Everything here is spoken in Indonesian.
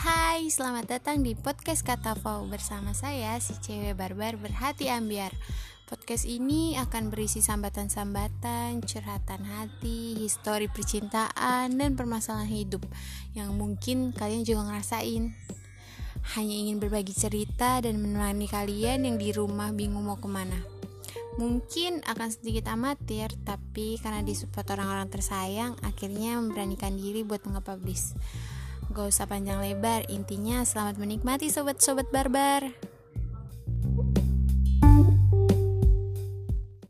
Hai, selamat datang di podcast Kata Fau bersama saya si cewek barbar berhati ambiar. Podcast ini akan berisi sambatan-sambatan, curhatan hati, histori percintaan, dan permasalahan hidup yang mungkin kalian juga ngerasain. Hanya ingin berbagi cerita dan menemani kalian yang di rumah bingung mau ke mana. Mungkin akan sedikit amatir, tapi karena disupport orang-orang tersayang, akhirnya memberanikan diri buat nge-publish. Gak usah panjang lebar, intinya selamat menikmati sobat-sobat barbar.